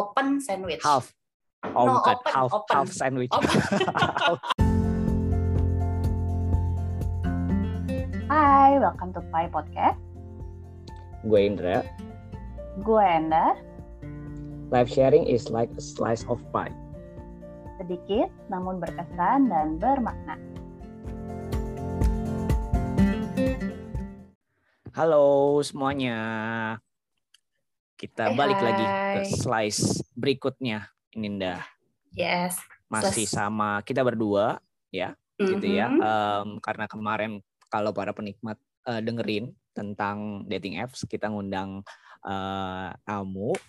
open sandwich. Half. Oh, No, bukan. open, half, open. half sandwich. Open. Hai, welcome to Pai Podcast. Gue Indra. Gue Enda, Live sharing is like a slice of pie. sedikit namun berkesan dan bermakna. Halo semuanya. Kita Hai, balik lagi ke hai. slice berikutnya. Ninda Yes. masih Slice. sama kita berdua gitu ya. Em, karena kemarin kalau para penikmat eh, dengerin tentang dating apps, kita ngundang eh, tamu. Nah,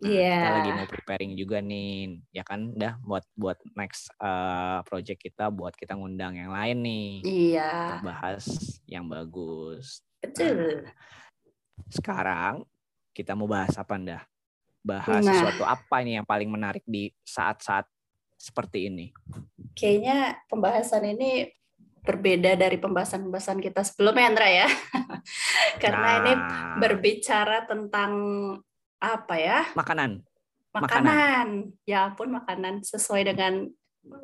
Iya. Kita lagi mau preparing juga nih, ya kan? Udah buat buat next eh, project kita, buat kita ngundang yang lain nih. Iya. Untuk bahas yang bagus. Betul. Sekarang kita mau bahas apa ndah? Bahas Nah. sesuatu apa nih yang paling menarik di saat-saat seperti ini? Kayaknya pembahasan ini berbeda dari pembahasan-pembahasan kita sebelumnya, Andra ya. Karena ini Nah, berbicara tentang apa ya? makanan. Makanan. Ya ampun, makanan sesuai dengan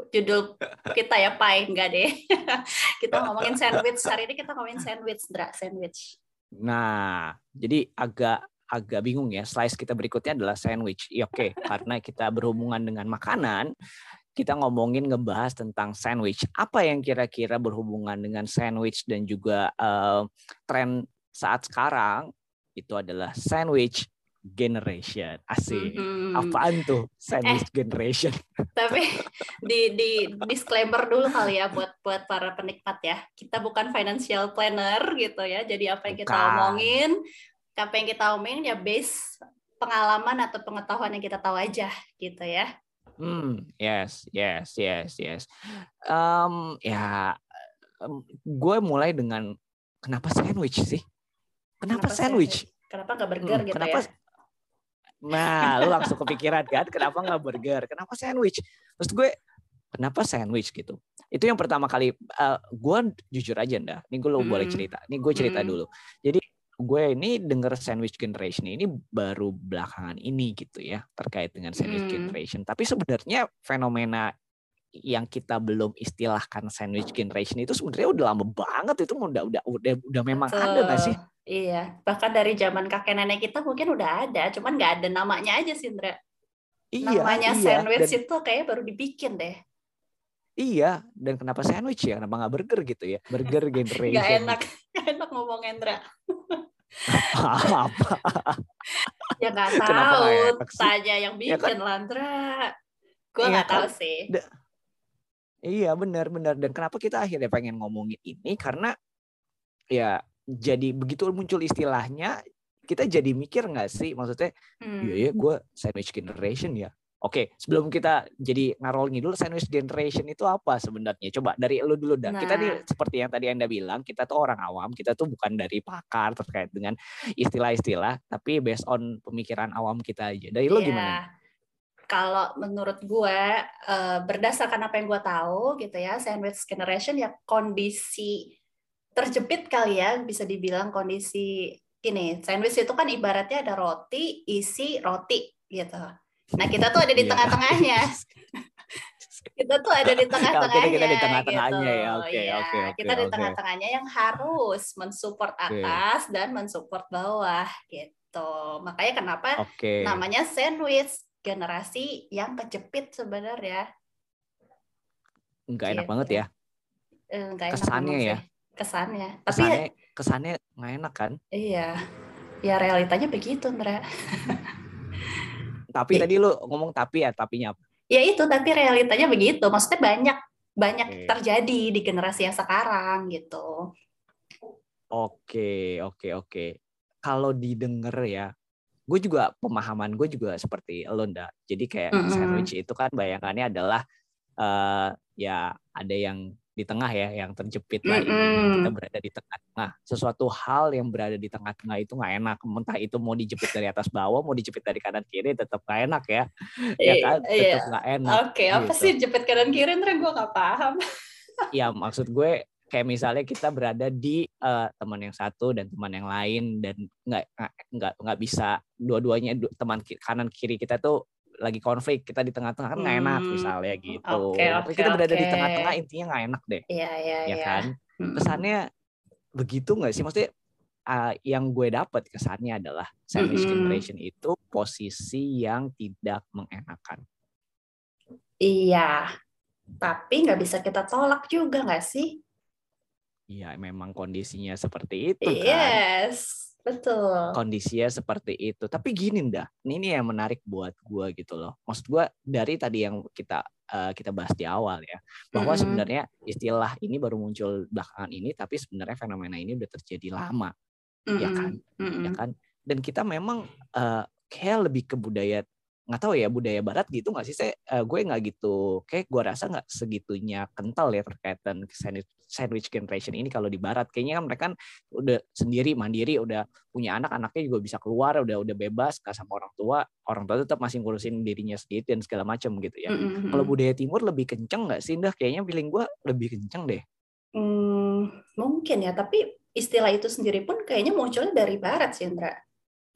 judul kita ya, Pai. Enggak deh. kita ngomongin sandwich. Hari ini kita ngomongin sandwich, Ndra. Sandwich. Nah, jadi agak agak bingung ya. Slice kita berikutnya adalah sandwich. Ya, Oke, karena kita berhubungan dengan makanan, kita ngomongin ngebahas tentang sandwich. Apa yang kira-kira berhubungan dengan sandwich dan juga eh, tren saat sekarang itu adalah sandwich generation. Asik. Mhm. Apaan tuh sandwich generation? Tapi di di disclaimer dulu kali ya buat buat para penikmat ya. Kita bukan financial planner gitu ya. Jadi apa yang kita Bukan. omongin, apa yang kita omongin ya base pengalaman atau pengetahuan yang kita tahu aja gitu ya. Hmm, yes, yes, yes, yes. Em, ya, em, gue mulai dengan kenapa sandwich sih? Kenapa, sandwich? Kenapa nggak burger Hmm, gitu kenapa? ya? Nah, lu langsung kepikiran kan? Kenapa nggak burger? Kenapa sandwich? Terus gue, kenapa sandwich gitu? Itu yang pertama kali. eh, gue jujur aja ndah. Ini gue lo boleh Hmm. cerita. Ini gue cerita Hmm. dulu. Jadi gue ini denger sandwich generation ini baru belakangan ini gitu ya terkait dengan sandwich Hmm. generation. Tapi sebenarnya fenomena yang kita belum istilahkan sandwich generation itu sebenarnya udah lama banget itu udah udah udah udah memang ada nggak sih? Iya, bahkan dari zaman kakek nenek kita mungkin udah ada, cuman nggak ada namanya aja sih, Indra. Iya, Namanya iya. sandwich Dan- itu kayaknya baru dibikin deh. Iya, dan kenapa sandwich ya? Kenapa nggak burger gitu ya? Burger generation. Gak enak, gak enak ngomong Indra. Apa? Ya nggak tahu, tanya yang Ya bikin Landra. Gue Iya nggak kan? tahu sih. Iya, benar-benar. Dan kenapa kita akhirnya pengen ngomongin ini? Karena ya jadi begitu muncul istilahnya, kita jadi mikir nggak sih? Maksudnya, Hmm. iya ya, gue sandwich generation ya. Oke, sebelum kita jadi ngarolnya dulu sandwich generation itu apa sebenarnya? Coba dari lu dulu dah. Kita nih Nah. seperti yang tadi Anda bilang, kita tuh orang awam, kita tuh bukan dari pakar terkait dengan istilah-istilah, tapi based on pemikiran awam kita aja. Dari lu Iya. gimana? Kalau menurut gue, eh, berdasarkan apa yang gue tahu gitu ya, sandwich generation ya kondisi terjepit kali ya, bisa dibilang kondisi ini. Sandwich itu kan ibaratnya ada roti, isi roti gitu. Nah kita tuh ada di Iya. tengah-tengahnya. Kita tuh ada di tengah-tengahnya. Kita di tengah-tengahnya gitu. ya. Oke, Iya, oke, oke, Kita di tengah-tengahnya yang harus mensupport atas dan mensupport bawah gitu. Makanya kenapa namanya sandwich generasi yang kejepit sebenarnya. Nggak enak Gitu. banget ya. Eh, nggak enak Kesannya ya. Kesannya. Tapi Kesannya kesannya nggak enak kan? iya. Ya realitanya begitu, Ndra. Tapi Iya. tadi lu ngomong tapi ya, tapinya apa? Ya itu, tapi realitanya begitu. Maksudnya banyak banyak Oke. terjadi di generasi yang sekarang gitu. Oke, oke, oke. Kalau didengar ya, gue juga pemahaman gue juga seperti lo ndak. Jadi kayak Mm-mm. sandwich itu kan bayangannya adalah eh ya ada yang di tengah ya, yang terjepit lah. intinya. Mm-mm. Kita berada di tengah-tengah. Sesuatu hal yang berada di tengah-tengah itu nggak enak. Entah itu mau dijepit dari atas bawah, mau dijepit dari kanan kiri, tetap nggak enak ya. Ya kan, Iya. tetap nggak enak. Oke, apa gitu. sih jepit kanan kiri? Ndra gue nggak paham. ya maksud gue kayak misalnya kita berada di uh, teman yang satu dan teman yang lain dan nggak nggak nggak bisa dua-duanya teman kanan kiri kita tuh lagi konflik kita di tengah-tengah kan nggak enak hmm, misalnya gitu. okay, okay, tapi kita berada okay. di tengah-tengah intinya nggak enak deh. Iya iya ya iya. kan? Kesannya begitu nggak sih? Maksudnya uh, yang gue dapat kesannya adalah sandwich mm -hmm. generation itu posisi yang tidak mengenakan. Iya tapi nggak bisa kita tolak juga nggak sih? Iya, memang kondisinya seperti itu kan. Yes, betul. Kondisinya seperti itu. Tapi gini dah, ini yang menarik buat gue gitu loh. Maksud gue dari tadi yang kita uh, kita bahas di awal ya, bahwa mm -hmm. sebenarnya istilah ini baru muncul belakangan ini, tapi sebenarnya fenomena ini udah terjadi lama, mm -hmm. ya kan, mm -hmm. ya kan. Dan kita memang uh, kayak lebih ke budaya nggak tahu ya budaya barat gitu nggak sih saya uh, gue nggak gitu. Kayak gue rasa nggak segitunya kental ya terkait dan sandwich, sandwich generation ini kalau di barat. Kayaknya kan mereka kan udah sendiri mandiri udah punya anak anaknya juga bisa keluar udah udah bebas nggak sama orang tua. Orang tua tetap masih ngurusin dirinya sendiri dan segala macam gitu ya. Mm-hmm. kalau budaya timur lebih kenceng nggak sih dah kayaknya feeling gue lebih kenceng deh. Hmm, mungkin ya tapi istilah itu sendiri pun kayaknya munculnya dari barat sih Indra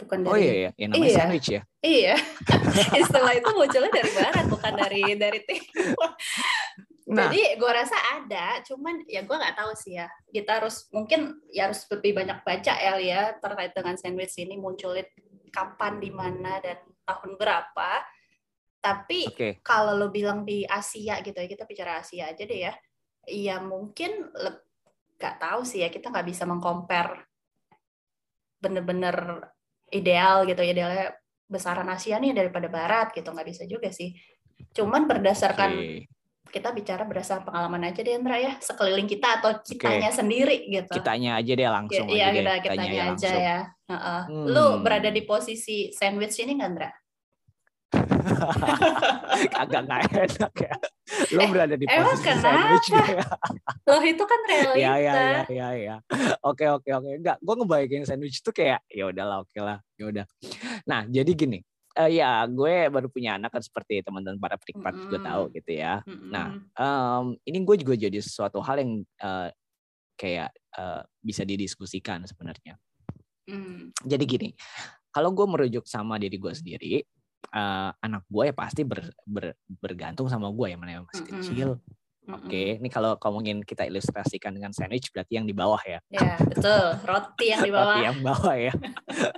bukan oh dari oh iya iya. Yang namanya iya. sandwich ya? Iya. Istilah itu munculnya dari barat bukan dari dari timur. Nah. jadi gue rasa ada cuman ya gue nggak tahu sih ya. Kita harus mungkin ya harus lebih banyak baca ya ya terkait dengan sandwich ini munculnya kapan di mana dan tahun berapa. Tapi okay. kalau lo bilang di Asia gitu ya kita bicara Asia aja deh ya. Iya mungkin nggak tahu sih ya kita nggak bisa mengcompare bener-bener ideal gitu idealnya besaran Asia nih daripada Barat gitu nggak bisa juga sih cuman berdasarkan okay. kita bicara berdasarkan pengalaman aja deh Andra ya sekeliling kita atau kitanya okay. sendiri gitu kitanya aja deh langsung ya, aja kita deh, kitanya, aja langsung. ya uh -uh. Hmm. lu berada di posisi sandwich ini nggak Andra agak nggak enak ya. Lo eh, berada di posisi emang sandwich ya lo itu kan realita. Ya ya ya ya ya oke oke oke. Enggak gue ngebayangin sandwich itu kayak ya udahlah oke lah ya udah. Nah jadi gini uh, ya gue baru punya anak kan seperti teman-teman para penikmat mm -hmm. gue tahu gitu ya. Mm -hmm. nah um, ini gue juga jadi sesuatu hal yang uh, kayak uh, bisa didiskusikan sebenarnya. Mm. jadi gini kalau gue merujuk sama diri gue sendiri uh, anak gue ya pasti ber, ber, bergantung sama gue ya mana yang masih mm -hmm. kecil. Oke, okay. ini kalau mungkin kita ilustrasikan dengan sandwich berarti yang di bawah ya. Ya betul, roti yang di bawah. roti yang bawah ya,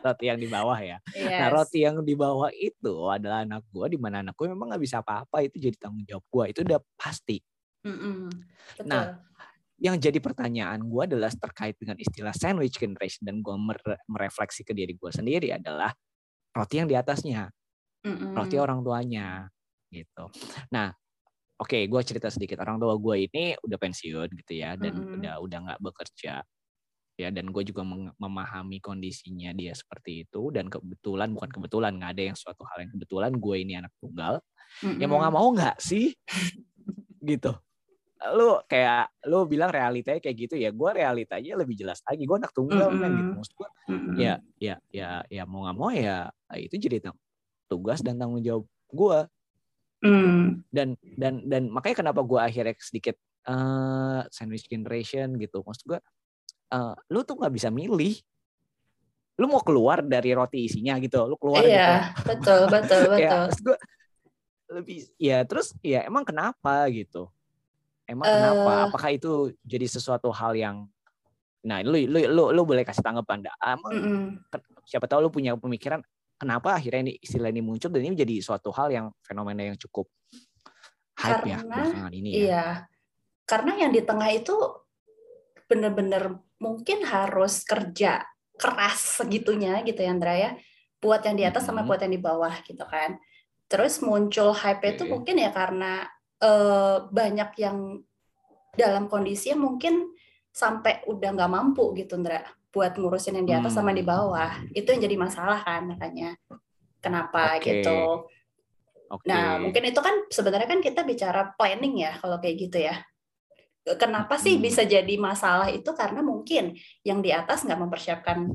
roti yang di bawah ya. Yes. Nah roti yang di bawah itu adalah anak gue, di mana anak gue memang nggak bisa apa-apa itu jadi tanggung jawab gue itu udah pasti. Mm -hmm. Betul. Nah yang jadi pertanyaan gue adalah terkait dengan istilah sandwich generation dan gue merefleksi ke diri gue sendiri adalah roti yang di atasnya mm roti orang tuanya gitu. Nah, oke, okay, gue cerita sedikit orang tua gue ini udah pensiun gitu ya dan mm udah udah nggak bekerja ya dan gue juga memahami kondisinya dia seperti itu dan kebetulan bukan kebetulan nggak ada yang suatu hal yang kebetulan gue ini anak tunggal mm-hmm. ya mau nggak mau nggak sih gitu lu kayak lu bilang realitanya kayak gitu ya gue realitanya lebih jelas lagi gue anak tunggal mm-hmm. kan gitu maksud gue mm-hmm. ya ya ya ya mau nggak mau ya itu jadi tugas dan tanggung jawab gue mm. dan dan dan makanya kenapa gue akhirnya sedikit uh, sandwich generation gitu. Maksud gue uh, lu tuh nggak bisa milih. Lu mau keluar dari roti isinya gitu lu keluar iya gitu. betul betul betul. ya, gue lebih ya terus ya emang kenapa gitu? Emang uh, kenapa? Apakah itu jadi sesuatu hal yang nah lu lu lu, lu boleh kasih tanggapan emang mm -mm. siapa tahu lu punya pemikiran kenapa akhirnya ini istilah ini muncul dan ini menjadi suatu hal yang fenomena yang cukup hype ya karena, ya belakangan ini ya. Iya. Karena yang di tengah itu benar-benar mungkin harus kerja keras segitunya gitu ya Andra ya. Buat yang di atas sama buat yang di bawah gitu kan. Terus muncul hype okay. itu mungkin ya karena uh, banyak yang dalam kondisi yang mungkin sampai udah nggak mampu gitu Andra buat ngurusin yang di atas hmm. sama di hmm. bawah itu yang jadi masalah kan makanya kenapa okay. gitu okay. nah mungkin itu kan sebenarnya kan kita bicara planning ya kalau kayak gitu ya kenapa sih hmm. bisa jadi masalah itu karena mungkin yang di atas nggak mempersiapkan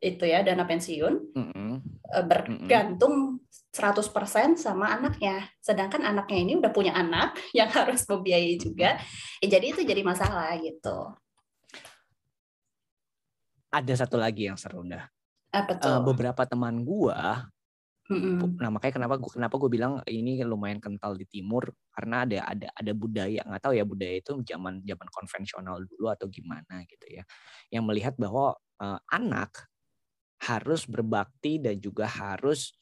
itu ya dana pensiun Mm-mm. eh, bergantung 100% sama anaknya. Sedangkan anaknya ini udah punya anak yang harus membiayai juga. Ya, jadi itu jadi masalah gitu. Ada satu lagi yang seru dah. Apa Eh, tuh? beberapa teman gua nah makanya kenapa gua kenapa gue bilang ini lumayan kental di timur karena ada ada ada budaya nggak tahu ya budaya itu zaman zaman konvensional dulu atau gimana gitu ya yang melihat bahwa eh, anak harus berbakti dan juga harus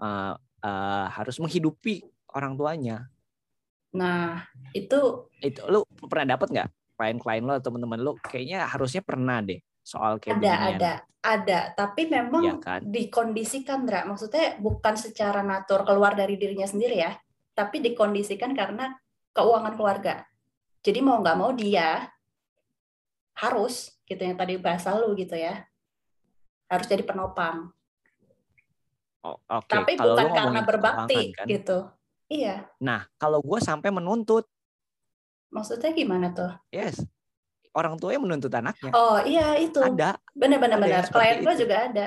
eh, eh, harus menghidupi orang tuanya Nah, itu itu lu pernah dapat nggak klien-klien lo atau teman-teman lu kayaknya harusnya pernah deh soal kayak ada beginian. ada ada, tapi memang Iya kan? dikondisikan, Dra. Maksudnya bukan secara natur keluar dari dirinya sendiri ya, tapi dikondisikan karena keuangan keluarga. Jadi mau nggak mau dia harus gitu yang tadi bahasa lu gitu ya. Harus jadi penopang. Oh, Oke, tapi kalau bukan karena berbakti kan. gitu. Iya, Nah, kalau gue sampai menuntut, maksudnya gimana tuh? yes, orang tuanya menuntut anaknya. Oh iya itu, Ada. benar-benar yang benar. Klien gue juga ada.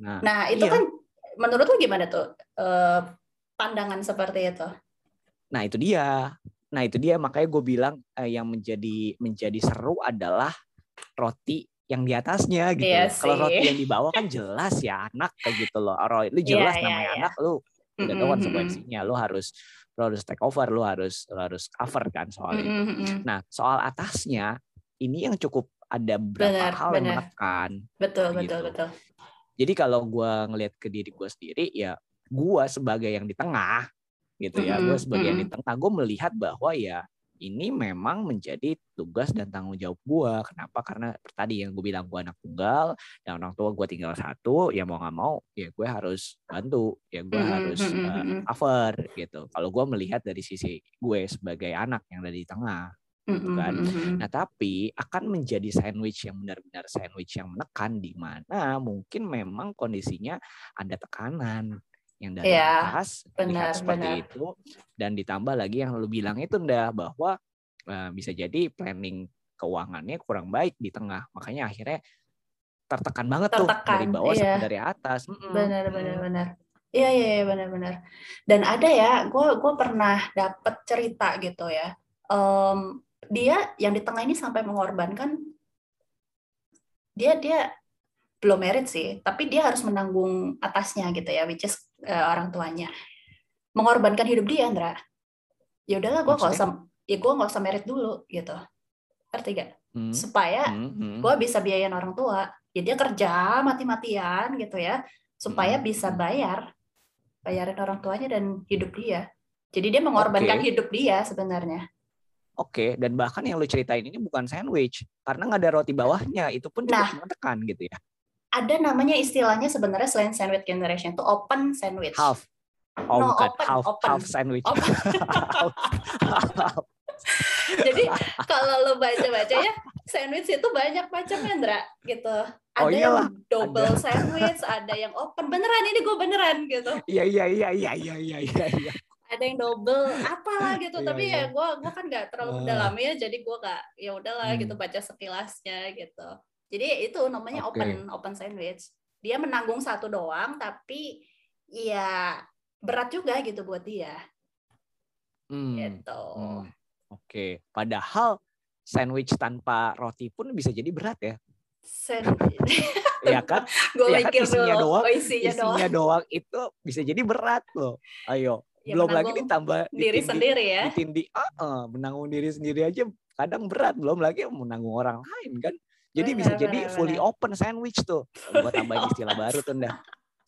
Nah, Nah itu iya. kan menurut lu gimana tuh eh, pandangan seperti itu? nah itu dia. Nah itu dia makanya gue bilang eh, yang menjadi menjadi seru adalah roti yang di atasnya gitu. Iya. Kalau roti yang di bawah kan jelas ya anak kayak gitu loh. Ro- Lu jelas Iya, iya, namanya iya. anak lu udah tahu konsekuensinya. Lu harus lu harus take over, lu harus lu harus cover kan soal itu. mm-mm, mm-mm. Nah soal atasnya ini yang cukup ada beberapa Benar, hal yang benar. menekan. Betul Gitu. betul betul. Jadi kalau gue ngelihat ke diri gue sendiri, ya gue sebagai yang di tengah, gitu ya, gue Mm-mm, sebagai yang di tengah, gue melihat bahwa ya ini memang menjadi tugas dan tanggung jawab gue. Kenapa? Karena tadi yang gue bilang gue anak tunggal dan orang tua gue tinggal satu, ya mau nggak mau, ya gue harus bantu, ya gue harus uh, cover gitu. Kalau gue melihat dari sisi gue sebagai anak yang ada di tengah. Mm-mm, kan. Nah, tapi akan menjadi sandwich yang benar-benar sandwich yang menekan di mana mungkin memang kondisinya ada tekanan yang dari Iya, atas benar, seperti benar. itu dan ditambah lagi yang lu bilang itu ndak bahwa eh, bisa jadi planning keuangannya kurang baik di tengah. Makanya akhirnya tertekan banget tuh dari Tertekan, bawah iya. sampai dari atas. Benar Mm. benar benar. Iya iya iya, benar benar. Dan ada ya, gue gue pernah dapet cerita gitu ya. Em, dia yang di tengah ini sampai mengorbankan dia dia belum merit sih, tapi dia harus menanggung atasnya gitu ya, which is eh, orang tuanya. Mengorbankan hidup dia, Andra. Ya udahlah, gue nggak usah, ya gue nggak usah merit dulu gitu. Ngerti gak? Mm. Supaya Mm, mm. gue bisa biayain orang tua ya dia kerja mati-matian gitu ya supaya Hmm. bisa bayar bayarin orang tuanya dan hidup dia jadi dia mengorbankan Oke. hidup dia sebenarnya Oke, dan bahkan yang lu ceritain ini bukan sandwich karena nggak ada roti bawahnya, itu pun Nah. cukup menekan gitu ya. Ada namanya istilahnya sebenarnya selain sandwich generation itu open sandwich Half. Oh, No, bukan open, half open. half sandwich. Open. Jadi kalau lo baca-baca ya sandwich itu banyak macamnya Ndra gitu ada Oh, iyalah, yang double sandwich ada yang open beneran ini gue beneran gitu Iya iya iya iya iya iya iya. iya. ada yang double apalah gitu Iya, tapi iya. ya gue gua kan nggak terlalu Ah. mendalami ya jadi gue nggak ya udahlah Hmm. gitu baca sekilasnya gitu jadi itu namanya Oke. open open sandwich. Dia menanggung satu doang tapi ya berat juga gitu buat dia. Hmm, gitu. Hmm. Oke, padahal sandwich tanpa roti pun bisa jadi berat ya. sandwich. Iya kan? gue Ya kan, mikir isinya dulu. doang, oh, isinya, doang Isinya doang. itu bisa jadi berat loh. Ayo, Ya, belum lagi ditambah diri ditindih- sendiri ya. ditindih ah, ah, menanggung diri sendiri aja kadang berat belum lagi menanggung orang lain kan jadi bisa jadi benar, fully open sandwich tuh buat tambahin istilah baru tuh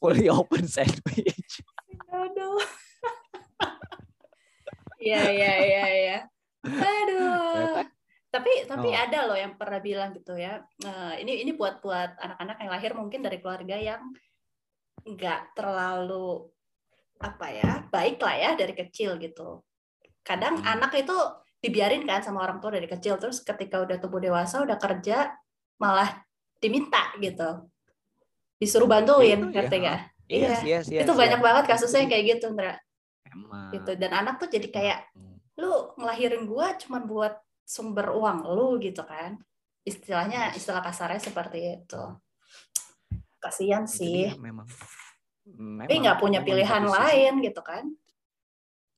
fully open sandwich aduh Iya iya iya iya. Aduh. Tapi tapi Oh. ada loh yang pernah bilang gitu ya. eh, ini ini buat buat anak-anak yang lahir mungkin dari keluarga yang nggak terlalu apa ya baik lah ya dari kecil gitu. Kadang Hmm. anak itu dibiarin kan sama orang tua dari kecil terus ketika udah tumbuh dewasa udah kerja malah diminta gitu. Disuruh bantuin, Itu ya, ngerti nggak? Iya. yes yes yes itu banyak yes. banget kasusnya yang kayak gitu, Ndra. Emang. Gitu. Dan anak tuh jadi kayak Hmm. lu ngelahirin gua cuman buat sumber uang lu gitu kan istilahnya istilah kasarnya seperti itu kasihan sih dia memang. tapi Memang, nggak punya memang pilihan lain gitu kan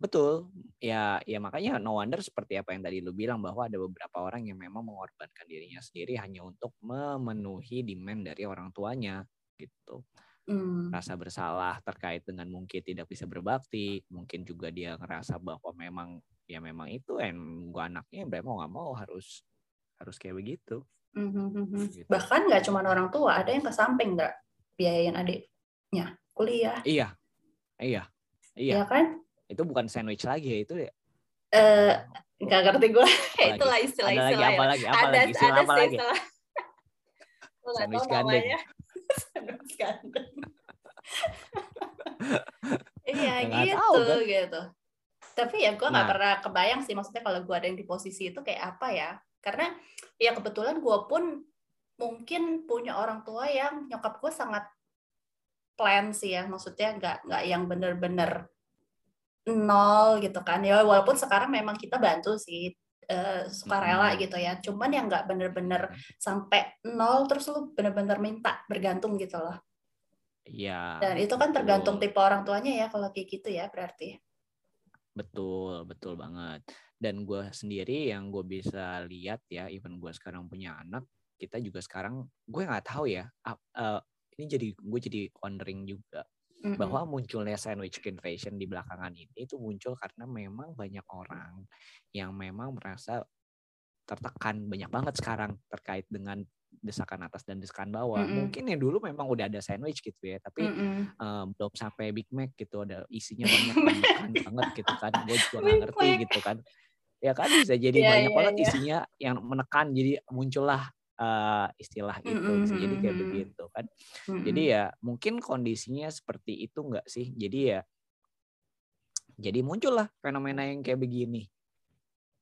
Betul. Ya, ya makanya no wonder seperti apa yang tadi lu bilang bahwa ada beberapa orang yang memang mengorbankan dirinya sendiri hanya untuk memenuhi demand dari orang tuanya gitu. Hmm. Rasa bersalah terkait dengan mungkin tidak bisa berbakti, mungkin juga dia ngerasa bahwa memang ya memang itu and gua anaknya berarti mau nggak mau harus harus kayak begitu. Mhm. Gitu. bahkan nggak cuma orang tua ada yang ke samping nggak biayain adiknya kuliah Iya. Iya. Iya. ya kan Itu bukan sandwich lagi ya, itu ya. eh nggak ngerti gue itulah Ada istilah-istilah lagi ya. apa lagi? Apa ada lagi? Istilah ada apa lagi? Sandwich gandeng. namanya. Sandwich gandeng. iya Ya, gitu tahu, kan? gitu tapi ya gue nggak Nah. pernah kebayang sih maksudnya kalau gue ada yang di posisi itu kayak apa ya karena ya kebetulan gue pun mungkin punya orang tua yang nyokap gue sangat plan sih ya maksudnya nggak nggak yang bener-bener nol gitu kan ya walaupun sekarang memang kita bantu sih eh, sukarela gitu ya cuman yang nggak bener-bener sampai nol terus lu bener-bener minta bergantung gitu loh Iya. dan itu kan tergantung betul. tipe orang tuanya ya kalau kayak gitu ya berarti Betul, betul banget. Dan gue sendiri yang gue bisa lihat ya, even gue sekarang punya anak, kita juga sekarang, gue nggak tahu ya, ap- eh, ini jadi gue jadi wondering juga Mm-mm. bahwa munculnya sandwich generation di belakangan ini itu muncul karena memang banyak orang yang memang merasa tertekan banyak banget sekarang terkait dengan desakan atas dan desakan bawah. Mm-mm. Mungkin ya dulu memang udah ada sandwich gitu ya, tapi Mm-mm. eh, belum sampai Big Mac gitu ada isinya banyak banget gitu kan gue juga Big ngerti gitu kan ya kan bisa jadi Iya, banyak iya, banget iya. isinya yang menekan jadi muncullah eh, istilah itu bisa jadi kayak Mm-mm. begitu kan Mm-mm. jadi ya mungkin kondisinya seperti itu nggak sih jadi ya jadi muncullah fenomena yang kayak begini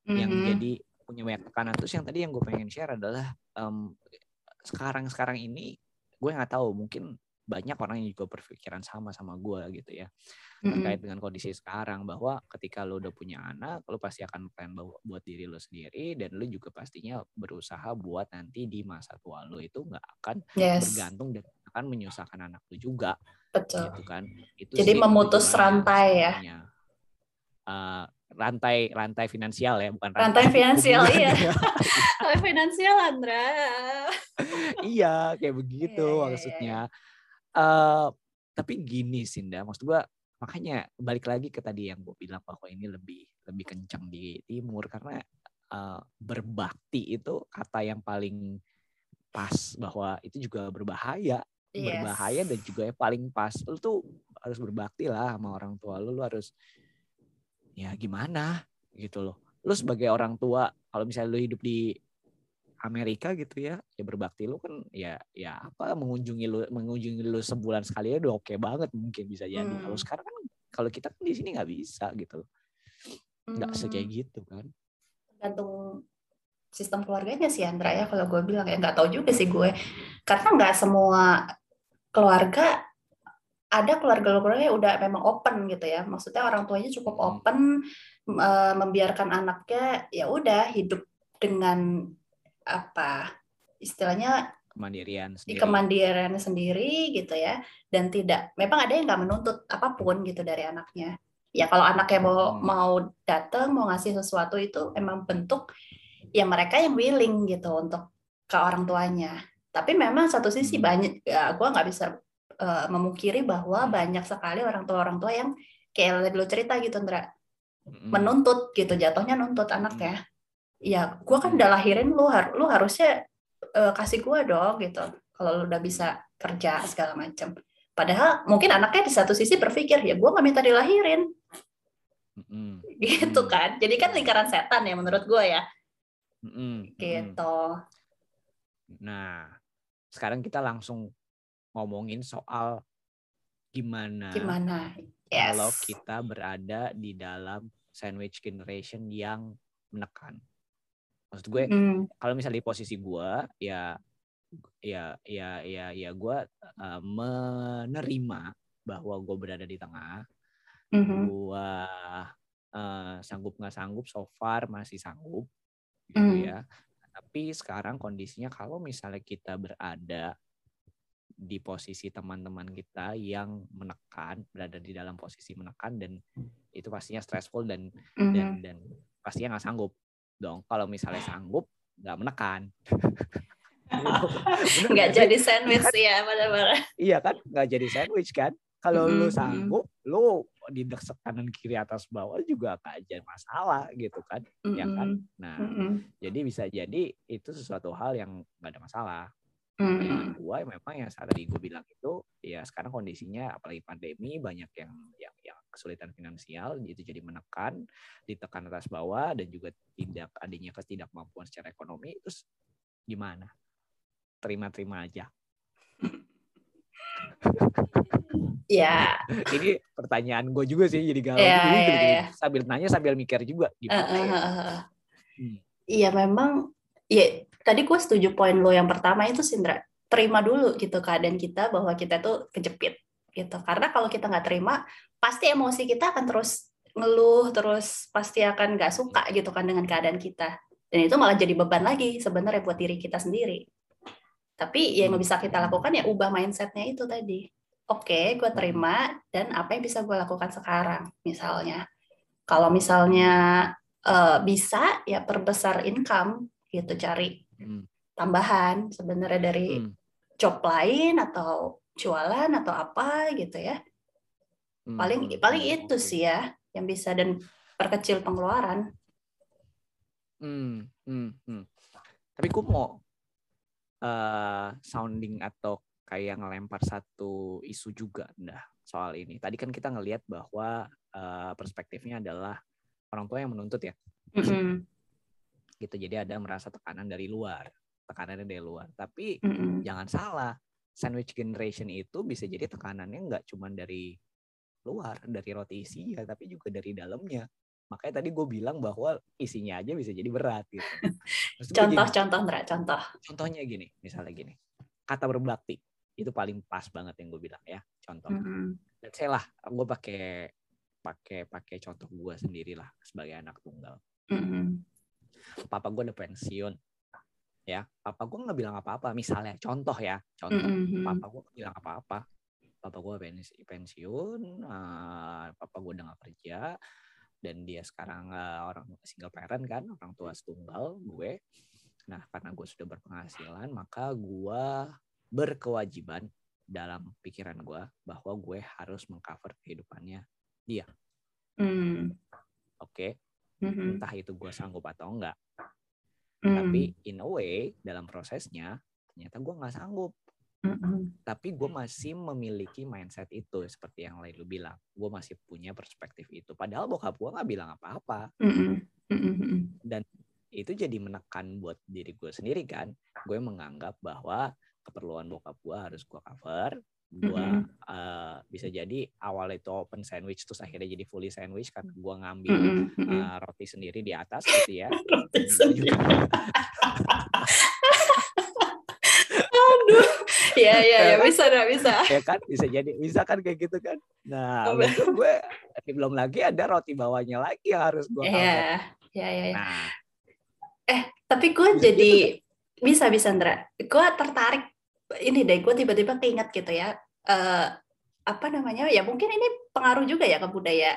yang Mhm. jadi punya banyak tekanan terus yang tadi yang gue pengen share adalah em, sekarang sekarang ini gue nggak tahu mungkin banyak orang yang juga berpikiran sama sama gue gitu ya. Terkait dengan kondisi sekarang bahwa ketika lo udah punya anak lo pasti akan plan buat diri lo sendiri dan lo juga pastinya berusaha buat nanti di masa tua lo itu nggak akan yes. bergantung dan akan menyusahkan anak lo juga betul. gitu kan. Itu Jadi sih memutus rantai ya? Eh, rantai rantai finansial ya bukan rantai finansial hubungan. iya. Ya. rantai finansial Andra. Iya kayak begitu Iya, iya, iya, maksudnya eh tapi gini Sinda maksud gua makanya balik lagi ke tadi yang gue bilang bahwa ini lebih lebih kencang di timur. Karena eh, berbakti itu kata yang paling pas bahwa itu juga berbahaya. Yes. berbahaya dan juga yang paling pas. Lu tuh harus berbakti lah sama orang tua lu. Lu harus ya gimana? Gitu loh. Lu sebagai orang tua kalau misalnya lu hidup di Amerika gitu ya ya berbakti lu kan ya ya apa mengunjungi lu mengunjungi lu sebulan sekali ya udah oke banget mungkin bisa jadi. Hmm. kalau sekarang kan kalau kita kan di sini nggak bisa gitu. Nggak Hmm, sekayak gitu kan. Tergantung sistem keluarganya sih Andra ya kalau gue bilang. Ya nggak tahu juga sih gue. Karena nggak semua keluarga ada keluarga-keluarga yang udah memang open gitu ya. Maksudnya orang tuanya cukup Hmm. open eh, membiarkan anaknya ya udah hidup dengan apa istilahnya kemandirian di sendiri. kemandiriannya sendiri gitu ya. Dan tidak memang ada yang nggak menuntut apa pun gitu dari anaknya. Ya kalau anaknya mau Hmm. mau datang mau ngasih sesuatu itu emang bentuk ya mereka yang willing gitu untuk ke orang tuanya. Tapi memang satu sisi Hmm. banyak ya gue nggak bisa eh, memungkiri bahwa banyak sekali orang tua orang tua yang kayak lo cerita gitu Ndra. Mm-mm. menuntut gitu jatuhnya nuntut anaknya. ya gue kan Hmm. udah lahirin lu har lu harusnya eh, kasih gue dong gitu kalau lu udah bisa kerja segala macam padahal mungkin anaknya di satu sisi berpikir ya gue nggak minta dilahirin Mm-mm. gitu kan jadi kan lingkaran setan ya menurut gue ya. Mm-mm. gitu Nah, sekarang kita langsung ngomongin soal gimana, gimana yes kalau kita berada di dalam sandwich generation yang menekan. Maksud gue, Hmm, kalau misalnya di posisi gue, ya, ya, ya, ya, ya, gue uh, menerima bahwa gue berada di tengah. mhm, Gue uh, sanggup nggak sanggup, so far masih sanggup, gitu Hmm. ya. Tapi sekarang kondisinya kalau misalnya kita berada di posisi teman-teman kita yang menekan berada di dalam posisi menekan dan itu pastinya stressful dan Mhm. dan dan pastinya nggak sanggup dong. Kalau misalnya sanggup nggak menekan. Nggak jadi sandwich ya benar-benar iya kan? Nggak jadi sandwich kan? Kalau lu Mm-mm, sanggup lu di desak kanan kiri atas bawah juga gak jadi masalah gitu kan? Ya kan? Nah Mhm. jadi bisa jadi itu sesuatu hal yang nggak ada masalah. Bayangan gue memang yang saat tadi gue bilang itu ya sekarang kondisinya apalagi pandemi banyak yang yang yang kesulitan finansial itu jadi menekan ditekan atas bawah dan juga tidak adanya ketidakmampuan secara ekonomi terus gimana terima-terima aja ya ini pertanyaan gue juga sih jadi galau Jadi iya, gini-gini. iya. sambil nanya sambil mikir juga gimana ya eh, eh. Hmm. Iya memang ya tadi gue setuju poin lo yang pertama itu Sindra terima dulu gitu keadaan kita bahwa kita tuh kejepit gitu. Karena kalau kita nggak terima pasti emosi kita akan terus ngeluh terus pasti akan nggak suka gitu kan dengan keadaan kita. Dan itu malah jadi beban lagi sebenarnya buat diri kita sendiri. Tapi yang bisa kita lakukan ya ubah mindsetnya itu tadi. Oke gue terima dan apa yang bisa gue lakukan sekarang misalnya. Kalau misalnya eh, bisa ya perbesar income gitu cari Hmm. tambahan sebenarnya dari Hmm. job lain atau jualan atau apa gitu ya paling hmm, paling itu sih ya yang bisa dan perkecil pengeluaran Hmm, hmm, hmm. Tapi gue mau eh sounding atau kayak ngelempar satu isu juga dah soal ini. Tadi kan kita ngelihat bahwa eh, perspektifnya adalah orang tua yang menuntut ya, Mm-mm, gitu. Jadi ada merasa tekanan dari luar, tekanannya dari luar. Tapi mm-mm. jangan salah, sandwich generation itu bisa jadi tekanannya nggak cuma dari luar, dari roti isi ya, tapi juga dari dalamnya. Makanya tadi gue bilang bahwa isinya aja bisa jadi berat gitu. Contoh-contoh Ndra contoh contohnya gini, misalnya gini, kata berbakti itu paling pas banget yang gue bilang ya. Contoh, Mm-mm, let's say lah, gue pakai pakai pakai contoh gue sendiri lah sebagai anak tunggal. mm-mm, Papa gue udah pensiun, ya. Papa gue nggak bilang apa-apa. Misalnya, contoh ya, contoh. mm-mm, Papa gue nggak bilang apa-apa. Papa gue pensi- pensiun, eh, papa gue udah gak kerja, dan dia sekarang eh, orang single parent kan, orang tua setunggal gue. Nah, karena gue sudah berpenghasilan, maka gue berkewajiban dalam pikiran gue bahwa gue harus mengcover kehidupannya. mm, Oke, mm-mm, entah itu gue sanggup atau enggak. Mm, Tapi in a way dalam prosesnya ternyata gue nggak sanggup. mm-mm, Tapi gue masih memiliki mindset itu seperti yang lain lu bilang. Gue masih punya perspektif itu. Padahal bokap gue nggak bilang apa-apa. mm-mm, mm-mm, Itu jadi menekan buat diri gue sendiri kan. Gue menganggap bahwa keperluan bokap gue harus gue cover. Gue eh, bisa jadi awal itu open sandwich terus akhirnya jadi fully sandwich karena gue ngambil eh, roti sendiri di atas gitu ya. Roti Bisa sendiri. Aduh. Ya, ya, ya, bisa, Ndra, bisa. ya kan bisa jadi bisa kan kayak gitu kan nah itu gue belum lagi ada roti bawahnya lagi yang harus gue Iya, ya, ya, ya. nah Tapi gue Bisa jadi gitu bisa bisa Ndra. Gue tertarik ini deh. Gue tiba-tiba keinget gitu ya. eh apa namanya? Ya mungkin ini pengaruh juga ya ke budaya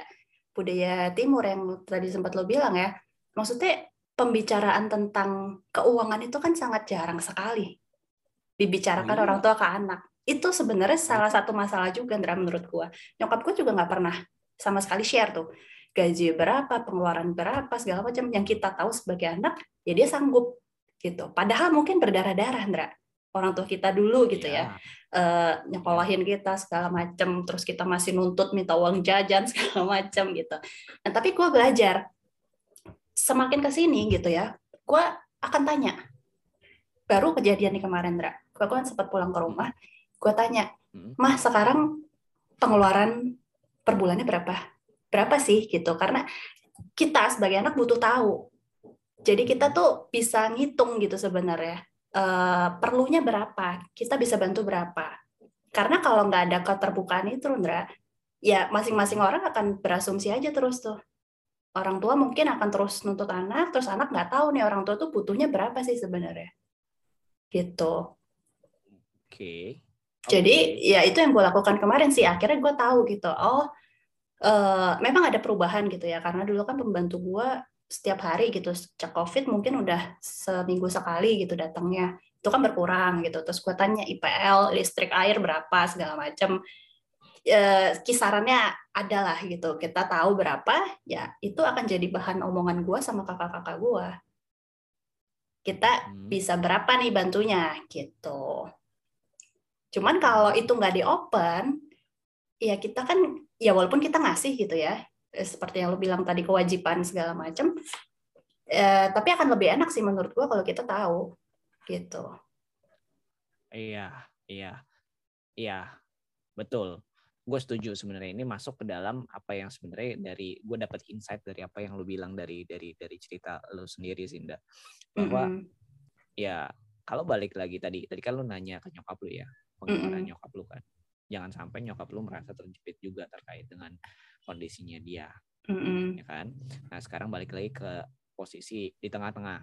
budaya Timur yang tadi sempat lo bilang ya. Maksudnya pembicaraan tentang keuangan itu kan sangat jarang sekali dibicarakan iya. orang tua ke anak. Itu sebenarnya salah satu masalah juga Ndra menurut gue. Nyokap gue juga nggak pernah sama sekali share tuh gaji berapa, pengeluaran berapa, segala macam yang kita tahu sebagai anak ya dia sanggup gitu. Padahal mungkin berdarah-darah, Ndra. Orang tua kita dulu gitu ya, eh, nyekolahin kita segala macam, terus kita masih nuntut minta uang jajan segala macam gitu. Nah, tapi gue belajar semakin ke sini gitu ya, gue akan tanya. Baru kejadian nih kemarin, Ndra. Gue kan sempat pulang ke rumah, gue tanya, Hmm. mah sekarang pengeluaran per bulannya berapa? Berapa sih gitu? Karena kita sebagai anak butuh tahu. Jadi kita tuh bisa ngitung gitu sebenarnya eh, perlunya berapa, kita bisa bantu berapa. Karena kalau nggak ada keterbukaan itu, Ndra, ya masing-masing orang akan berasumsi aja terus tuh. Orang tua mungkin akan terus nuntut anak, terus anak nggak tahu nih orang tua tuh butuhnya berapa sih sebenarnya. Gitu. oke Jadi ya itu yang gue lakukan kemarin sih. Akhirnya gue tahu gitu. Oh, uh, memang ada perubahan gitu ya. Karena dulu kan pembantu gue setiap hari gitu sejak covid mungkin udah seminggu sekali gitu datangnya. Itu kan berkurang gitu. Terus gue tanya IPL listrik air berapa segala macam uh, kisarannya adalah gitu. Kita tahu berapa ya itu akan jadi bahan omongan gue sama kakak-kakak gue kita hmm. bisa berapa nih bantunya gitu. Cuman kalau itu nggak di open, ya kita kan ya walaupun kita ngasih gitu ya, seperti yang lo bilang tadi kewajiban segala macam, eh, tapi akan lebih enak sih menurut gua kalau kita tahu gitu. Iya, iya, iya, betul. Gue setuju sebenarnya ini masuk ke dalam apa yang sebenarnya dari gue dapat insight dari apa yang lo bilang dari dari dari cerita lo sendiri Zinda bahwa mm -hmm. ya kalau balik lagi tadi tadi kan lo nanya ke nyokap lo ya pengeluaran mm -hmm. nyokap lu kan jangan sampai nyokap lu merasa terjepit juga terkait dengan kondisinya dia mm -hmm. ya kan nah sekarang balik lagi ke posisi di tengah-tengah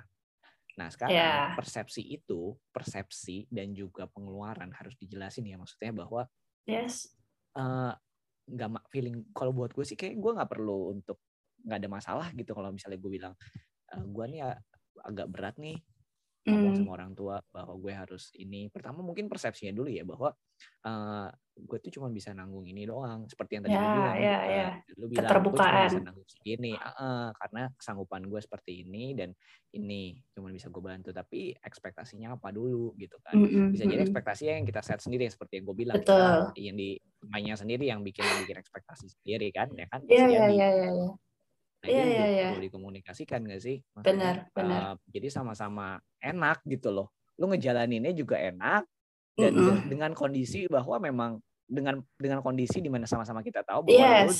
nah sekarang yeah. persepsi itu persepsi dan juga pengeluaran harus dijelasin ya maksudnya bahwa yes uh, nggak feeling kalau buat gue sih kayak gue nggak perlu untuk nggak ada masalah gitu kalau misalnya gue bilang uh, gue nih agak berat nih ngomong hmm. sama orang tua bahwa gue harus ini pertama mungkin persepsinya dulu ya bahwa uh, gue tuh cuma bisa nanggung ini doang seperti yang tadi ya, lu bilang ya, uh, ya. lu bilang gue cuma bisa nanggung segini uh, uh, karena kesanggupan gue seperti ini dan ini cuma bisa gue bantu tapi ekspektasinya apa dulu gitu kan mm-hmm. bisa jadi ekspektasinya yang kita set sendiri seperti yang gue bilang Betul. Kita, yang di mainnya sendiri yang bikin bikin ekspektasi sendiri kan ya kan iya iya iya iya Nah, yeah, itu yeah, yeah. perlu dikomunikasikan gak sih? Benar, benar. Uh, jadi sama-sama enak gitu loh. Lu ngejalaninnya juga enak dan mm -hmm. dengan kondisi bahwa memang dengan dengan kondisi di mana sama-sama kita tahu bahwa yes. lu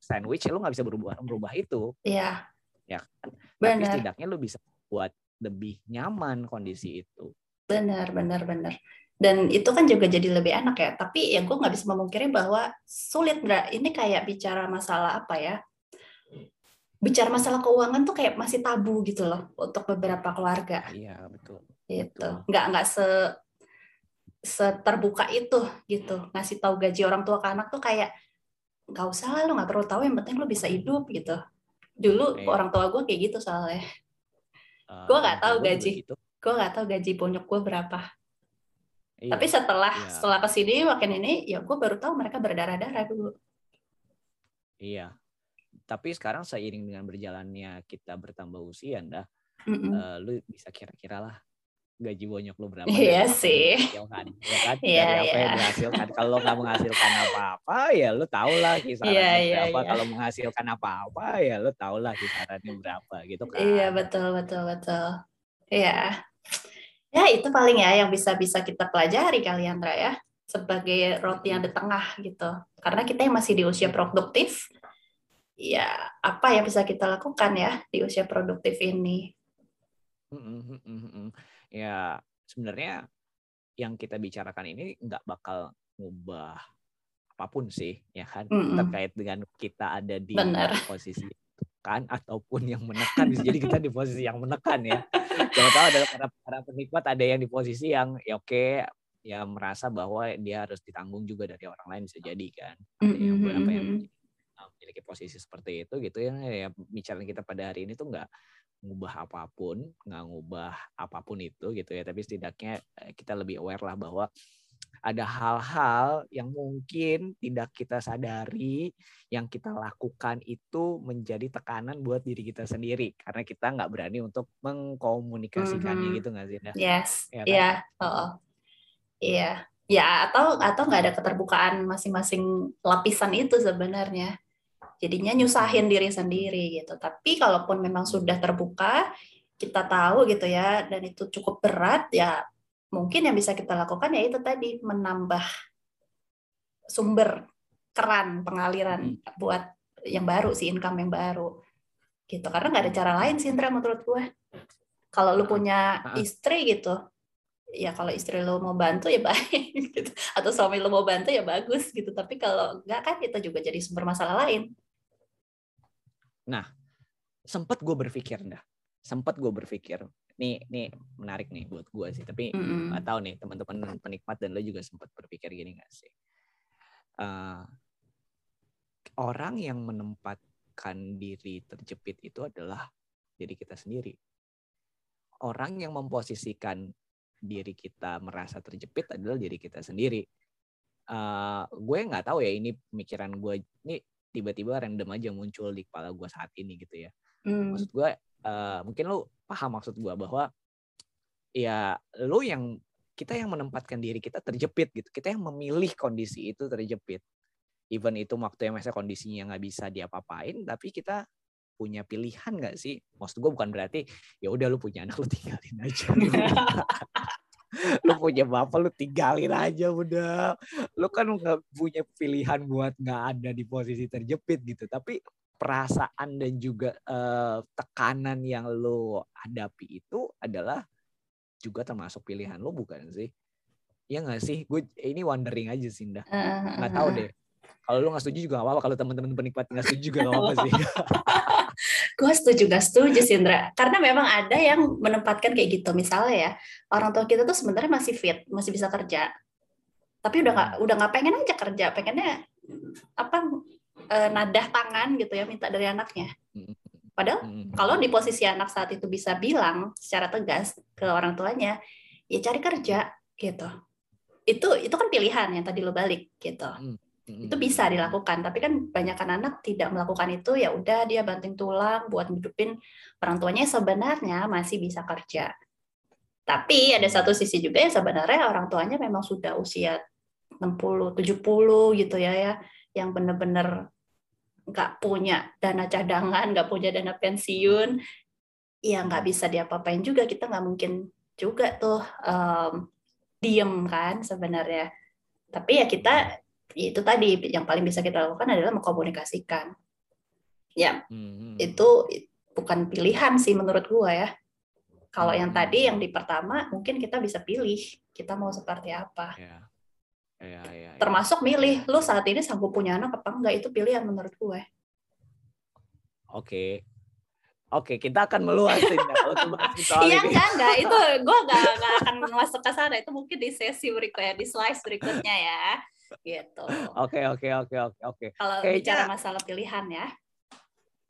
sandwich lu nggak bisa berubah berubah itu. Iya. Yeah. Ya kan? Benar. Tapi setidaknya lu bisa buat lebih nyaman kondisi itu. Benar, benar, benar. Dan itu kan juga jadi lebih enak ya. Tapi ya gue nggak bisa memungkiri bahwa sulit, Bra. Ini kayak bicara masalah apa ya? Bicara masalah keuangan tuh kayak masih tabu gitu loh untuk beberapa keluarga. Iya betul. Gitu. Betul. Nggak nggak se seterbuka itu gitu ngasih tahu gaji orang tua ke anak tuh kayak nggak usah lah lo nggak perlu tahu yang penting lo bisa hidup gitu dulu okay. orang tua gue kayak gitu soalnya uh, gue nggak tahu gaji gitu. gue nggak tahu gaji bonyok gue berapa iya. tapi setelah iya. setelah ke sini makin ini ya gue baru tahu mereka berdarah darah dulu iya tapi sekarang seiring dengan berjalannya kita bertambah usia, dah, mm -mm. uh, lu bisa kira-kira lah gaji bonyok lu berapa? Iya sih. Kan, ya kan? Iya, Dari apa yeah. yang dihasilkan. Kalau nggak menghasilkan apa-apa, ya lu tau lah kisarannya yeah, yeah, berapa. Yeah. Kalau menghasilkan apa-apa, ya lu tau lah kisarannya berapa gitu kan. Iya betul betul betul. Iya. Ya itu paling ya yang bisa bisa kita pelajari kali Andra ya sebagai roti yang di tengah gitu. Karena kita yang masih di usia produktif, ya apa yang bisa kita lakukan ya di usia produktif ini? Ya sebenarnya yang kita bicarakan ini nggak bakal ngubah apa pun sih ya kan mm -mm. terkait dengan kita ada di Bener. posisi kan ataupun yang menekan jadi kita di posisi yang menekan ya jangan tahu ada para para penikmat ada yang di posisi yang ya oke ya merasa bahwa dia harus ditanggung juga dari orang lain bisa jadi kan ada yang yang memiliki posisi seperti itu gitu ya ya bicara kita pada hari ini tuh nggak ngubah apa pun nggak ngubah apa pun itu gitu ya tapi setidaknya eh, kita lebih aware lah bahwa ada hal-hal yang mungkin tidak kita sadari yang kita lakukan itu menjadi tekanan buat diri kita sendiri karena kita nggak berani untuk mengkomunikasikannya mm -hmm. gitu nggak sih? Yes, ya, kan? yeah. oh, iya, ya atau atau nggak ada keterbukaan masing-masing lapisan itu sebenarnya jadinya nyusahin diri sendiri gitu. Tapi kalaupun memang sudah terbuka, kita tahu gitu ya, dan itu cukup berat, ya mungkin yang bisa kita lakukan ya itu tadi menambah sumber keran pengaliran hmm. buat yang baru sih income yang baru gitu. Karena nggak ada cara lain sih Indra menurut gue kalau lu punya istri gitu ya kalau istri lu mau bantu ya baik gitu. Atau suami lu mau bantu ya bagus gitu. Tapi kalau nggak kan itu juga jadi sumber masalah lain Nah, sempat gue berpikir dah, sempat gue berpikir. Nih nih menarik nih buat gue sih tapi Mm-mm. nggak tahu nih teman-teman penikmat dan lo juga sempat berpikir gini nggak sih? Eh, orang yang menempatkan diri terjepit itu adalah diri kita sendiri. Orang yang memposisikan diri kita merasa terjepit adalah diri kita sendiri. Eh, gue nggak tahu ya ini pemikiran gue ini tiba-tiba random aja muncul di kepala gue saat ini gitu ya. Hmm. maksud gue eh, mungkin lu paham maksud gue bahwa ya lu yang kita yang menempatkan diri kita terjepit gitu. Kita yang memilih kondisi itu terjepit. Even itu waktu yang masa kondisinya nggak bisa diapa-apain tapi kita punya pilihan nggak sih? Maksud gue bukan berarti ya udah lu punya anak lu tinggalin aja lu punya bapak lu tinggalin aja udah lu kan nggak punya pilihan buat nggak ada di posisi terjepit gitu tapi perasaan dan juga eh, tekanan yang lo hadapi itu adalah juga termasuk pilihan lo bukan sih? Ya nggak sih? Gue ini wondering aja sih, dah. Uh, Nggak tahu deh. Kalau lo nggak setuju juga nggak apa-apa. Kalau teman-teman penikmat nggak setuju juga nggak apa-apa sih. Gue setuju gak setuju sih Indra. Karena memang ada yang menempatkan kayak gitu. Misalnya ya, orang tua kita tuh sebenarnya masih fit, masih bisa kerja. Tapi udah nggak udah nggak pengen aja kerja, pengennya apa eh, nadah tangan gitu ya minta dari anaknya. Padahal Mm. kalau di posisi anak saat itu bisa bilang secara tegas ke orang tuanya, ya cari kerja gitu. Itu itu kan pilihan yang tadi lo balik gitu. Mm. Itu bisa dilakukan, tapi kan banyakkan anak tidak melakukan itu ya udah dia banting tulang buat hidupin orang tuanya sebenarnya masih bisa kerja. Tapi ada satu sisi juga yang sebenarnya orang tuanya memang sudah usia 60, 70 gitu ya ya, yang benar-benar nggak punya dana cadangan, nggak punya dana pensiun, ya nggak bisa diapa-apain juga. Kita nggak mungkin juga tuh em, diem kan sebenarnya. Tapi ya kita itu tadi yang paling bisa kita lakukan adalah mengkomunikasikan. Ya, Mm. itu bukan pilihan sih menurut gua ya. Kalau yang Hmm. tadi yang di pertama mungkin kita bisa pilih kita mau seperti apa. Ya. Ya, ya, ya. Termasuk milih lu saat ini sanggup punya anak apa enggak itu pilihan menurut gue. Oke. Oke, kita akan meluasin ya, Iya enggak enggak itu gue enggak enggak akan masuk ke sana itu mungkin di sesi berikutnya di slice berikutnya ya gitu. Oke, oke, oke, oke, oke. Kalau Kayaknya- bicara masalah pilihan ya.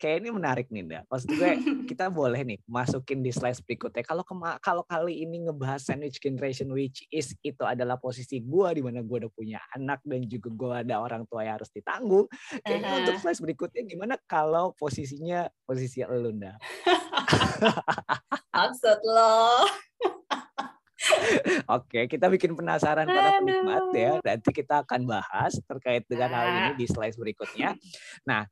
Kayak ini menarik nih, Nda. Maksud gue kita boleh nih masukin di slide berikutnya. Kalau kalau kali ini ngebahas sandwich generation which is itu adalah posisi gua di mana gua udah punya anak dan juga gua ada orang tua yang harus ditanggung. Kayaknya Aha. untuk slide berikutnya gimana kalau posisinya posisi lu, Nda? Maksud lo. Oke, kita bikin penasaran para Aduh. penikmat ya. Nanti kita akan bahas terkait dengan hal ini di slide berikutnya. Nah,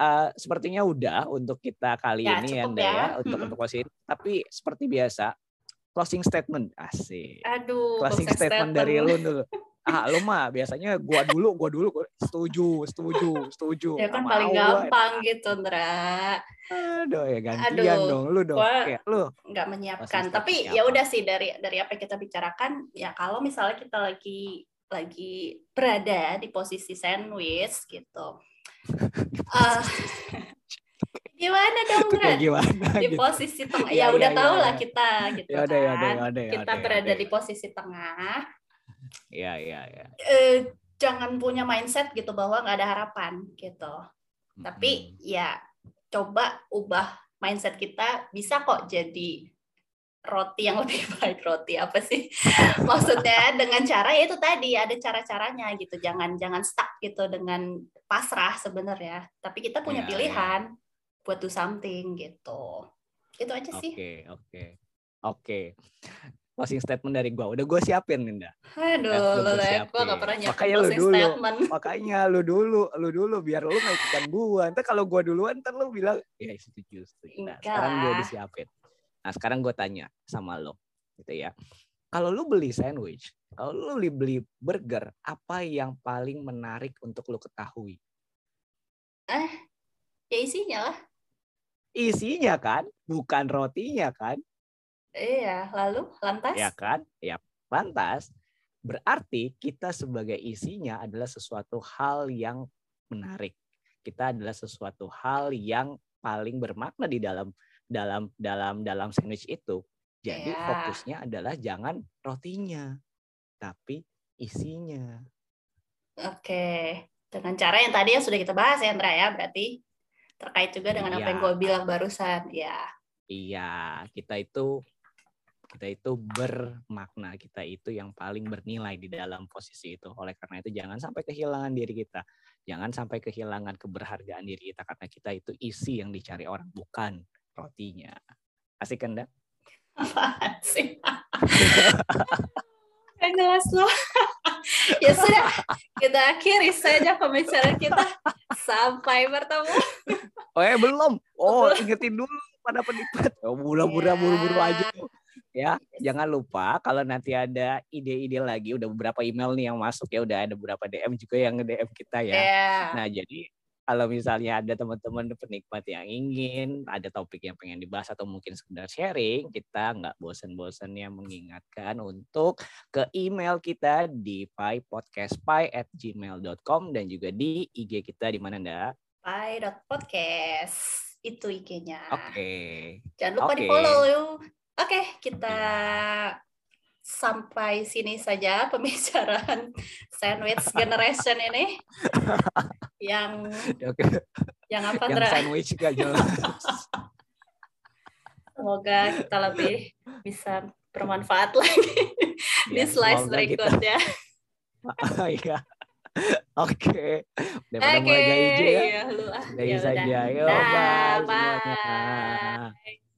eh, sepertinya udah untuk kita kali Ya, ini ya, Nda, ya. ya, untuk Mm-mm. untuk ini. Tapi seperti biasa, closing statement asik. Aduh, Closing closing statement dari lu dulu. Ah, lu mah biasanya gua dulu, gua dulu, gua setuju, setuju, setuju. Ya kan paling gua. gampang gitu, Ndra. Aduh, ya gantian Aduh, dong, lu dong. gua- Oke, lu. nggak menyiapkan. Tapi ya udah sih dari dari apa yang kita bicarakan, ya kalau misalnya kita lagi lagi berada di posisi sandwich gitu. Eh, gimana dong, Ndra? gimana Di gitu. posisi tengah. Iya, Ya udah iya, tahu iya, lah kita gitu Ya ya udah, kan. ya ya Kita udah, ya berada udah. di posisi tengah. Iya, iya, iya. Eh, jangan punya mindset gitu bahwa nggak ada harapan gitu. Tapi Mm-mm. ya coba ubah mindset kita bisa kok jadi roti yang lebih baik roti apa sih maksudnya dengan cara ya itu tadi ada cara-caranya gitu jangan jangan stuck gitu dengan pasrah sebenarnya tapi kita punya Iya, pilihan buat do something gitu itu aja sih Oke, oke. Oke. Closing statement dari gua. Udah gua siapin, Ninda. aduh Lu lo ya gue gak pernah nyiapin Makanya lu closing dulu. statement Makanya lu dulu, lu dulu biar lu ikutan gua. Ntar kalau gua duluan ntar lu bilang, "Ya, setuju, setuju." Nah, Enggak sekarang lah. udah siapin. Nah, sekarang gua tanya sama lo, gitu ya. Kalau lu beli sandwich, kalau lu beli beli burger, apa yang paling menarik untuk lu ketahui? ya isinya lah Isinya kan, bukan rotinya kan? Iya lalu lantas ya kan? Ya, lantas berarti kita sebagai isinya adalah sesuatu hal yang menarik. Kita adalah sesuatu hal yang paling bermakna di dalam dalam dalam dalam sandwich itu. Jadi Iya. fokusnya adalah jangan rotinya, tapi isinya. Oke, dengan cara yang tadi yang sudah kita bahas ya, Andra ya, berarti terkait juga dengan apa yang Iya. gue bilang barusan. Ya, Iya, kita itu kita itu bermakna, kita itu yang paling bernilai di dalam posisi itu. Oleh karena itu jangan sampai kehilangan diri kita. Jangan sampai kehilangan keberhargaan diri kita karena kita itu isi yang dicari orang, bukan rotinya. Asik kan, apaan sih? Gak jelas loh. ya sudah, kita akhiri saja pembicaraan kita. Sampai bertemu. Oh, eh belum. Oh, Belum. ingetin dulu pada penikmat. Oh, buru-buru Iya. buru-buru aja. Ya, jangan lupa kalau nanti ada ide-ide lagi, udah beberapa email nih yang masuk ya, udah ada beberapa DM juga yang nge-DM kita ya. Ya. Nah, jadi kalau misalnya ada teman-teman penikmat yang ingin ada topik yang pengen dibahas atau mungkin sekedar sharing, kita nggak bosan-bosan ya mengingatkan untuk ke email kita di pipodcastpie@gmail.com dan juga di IG kita di mana ndak? Pai.podcast. Itu IG-nya. Oke. Jangan lupa Oke. di follow yuk. Oke, kita sampai sini saja pembicaraan sandwich generation ini. yang Oke. yang apa Yang Dra? sandwich gak jelas. Semoga kita lebih bisa bermanfaat lagi di Ya, slice berikutnya. Iya. Oke. Daripada mulai gaji ya. iya, lu ah. Gaji Ya udah. saja. Yo, Dah, bye semuanya. bye.